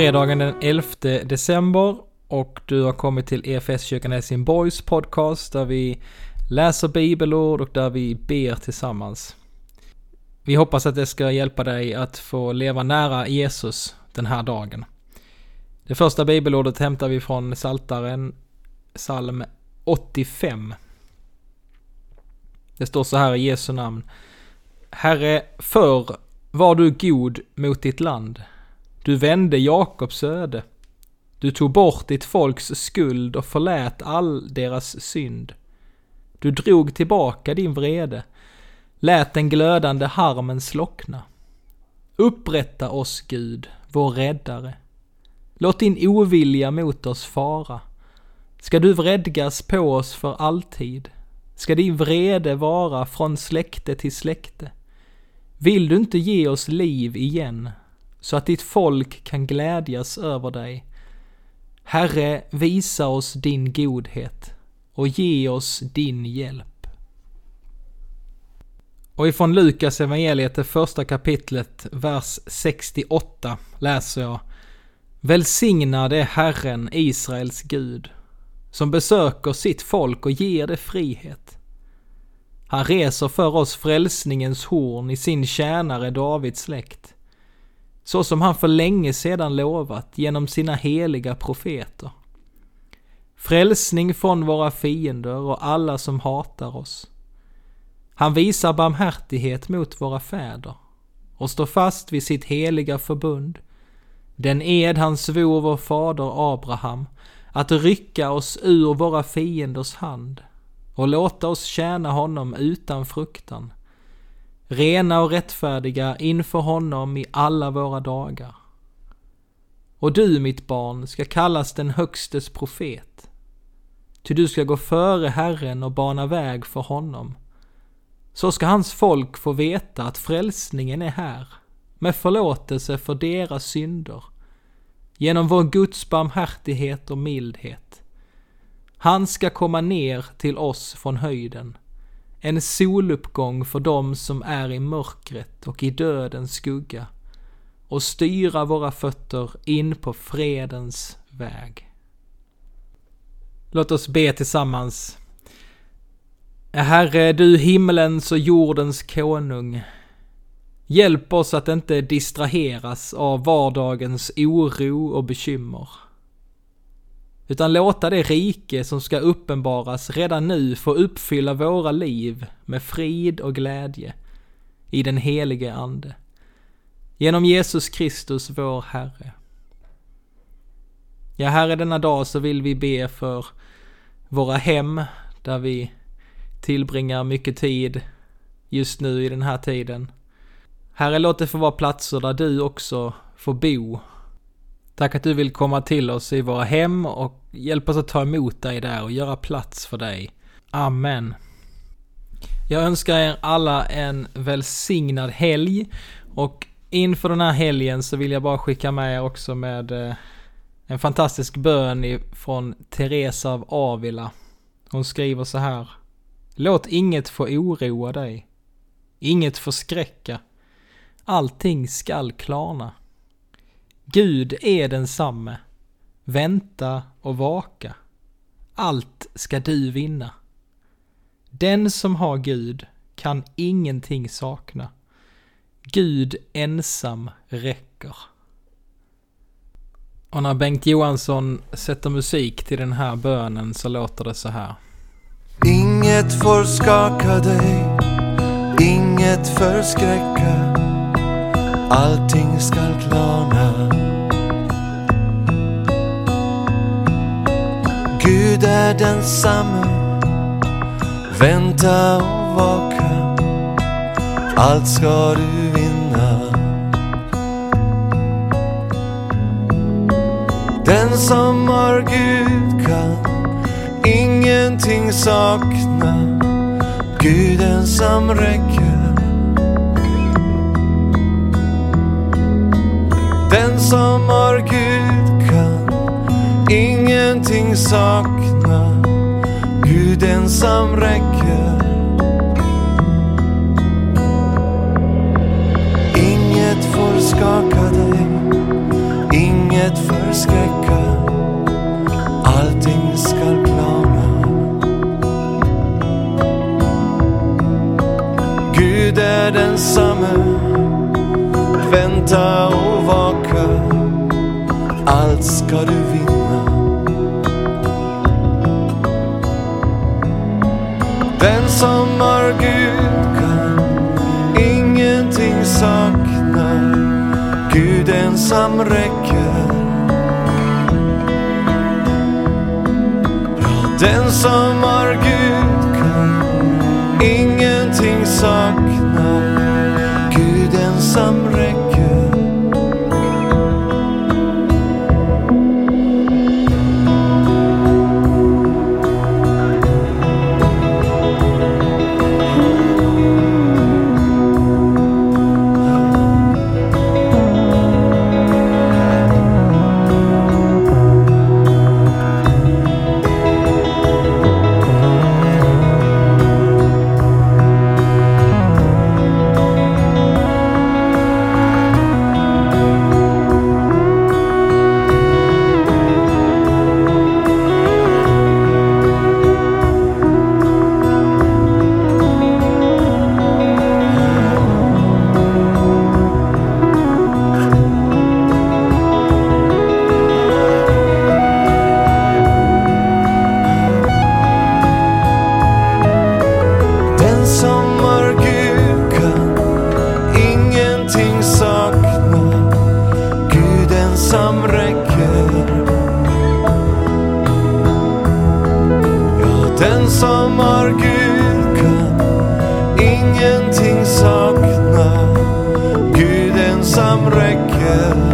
fredagen den 11 december och du har kommit till EFS-kyrkan Helsingborgs podcast där vi läser bibelord och där vi ber tillsammans. Vi hoppas att det ska hjälpa dig att få leva nära Jesus den här dagen. Det första bibelordet hämtar vi från Saltaren, psalm 85. Det står så här i Jesu namn. Herre, förr var du god mot ditt land. Du vände Jakobs öde. Du tog bort ditt folks skuld och förlät all deras synd. Du drog tillbaka din vrede, lät den glödande harmen slockna. Upprätta oss, Gud, vår räddare. Låt din ovilja mot oss fara. Ska du vredgas på oss för alltid? Ska din vrede vara från släkte till släkte? Vill du inte ge oss liv igen, så att ditt folk kan glädjas över dig? Herre, visa oss din godhet och ge oss din hjälp. Och ifrån Lukas evangeliet, det första kapitlet, vers 68, läser jag Välsignad är Herren, Israels Gud, som besöker sitt folk och ger det frihet. Han reser för oss frälsningens horn i sin tjänare Davids släkt, så som han för länge sedan lovat genom sina heliga profeter. Frälsning från våra fiender och alla som hatar oss. Han visar barmhärtighet mot våra fäder och står fast vid sitt heliga förbund, den ed han svor vår fader Abraham, att rycka oss ur våra fienders hand och låta oss tjäna honom utan fruktan, rena och rättfärdiga inför honom i alla våra dagar. Och du, mitt barn, ska kallas den Högstes profet, ty du ska gå före Herren och bana väg för honom. Så ska hans folk få veta att frälsningen är här, med förlåtelse för deras synder, genom vår Guds barmhärtighet och mildhet. Han ska komma ner till oss från höjden, en soluppgång för dem som är i mörkret och i dödens skugga, och styra våra fötter in på fredens väg. Låt oss be tillsammans. Herre, du himmelens och jordens konung. Hjälp oss att inte distraheras av vardagens oro och bekymmer. Utan låta det rike som ska uppenbaras redan nu få uppfylla våra liv med frid och glädje i den helige Ande. Genom Jesus Kristus vår Herre. Ja, Herre, denna dag så vill vi be för våra hem där vi tillbringar mycket tid just nu i den här tiden. Herre, låt det få vara platser där du också får bo. Tack att du vill komma till oss i våra hem och hjälpa oss att ta emot dig där och göra plats för dig. Amen. Jag önskar er alla en välsignad helg och inför den här helgen så vill jag bara skicka med er också med eh, en fantastisk bön från Teresa av Avila. Hon skriver så här. Låt inget få oroa dig. Inget förskräcka. Allting skall klarna. Gud är densamme. Vänta och vaka. Allt ska du vinna. Den som har Gud kan ingenting sakna. Gud ensam räcker. Och när Bengt Johansson sätter musik till den här bönen så låter det så här. Inget får skaka dig, inget förskräcka. Allting skall klarna. Ensamme vänta och vaka. Allt ska du vinna. Den som har Gud kan ingenting sakna. Gud ensam räcker. Den som har Gud kan ingenting sakna. Ensam räcker. Inget får skaka dig. Inget förskräcka Allting skall klarna Gud är densamme Vänta och vaka Allt ska du vinna Den som har Gud kan ingenting sakna Gud ensam räcker. Den som har Gud kan ingenting sakna Gud ensam räcker. Ja, som har Gud kan ingenting sakna. Gud ensam räcker.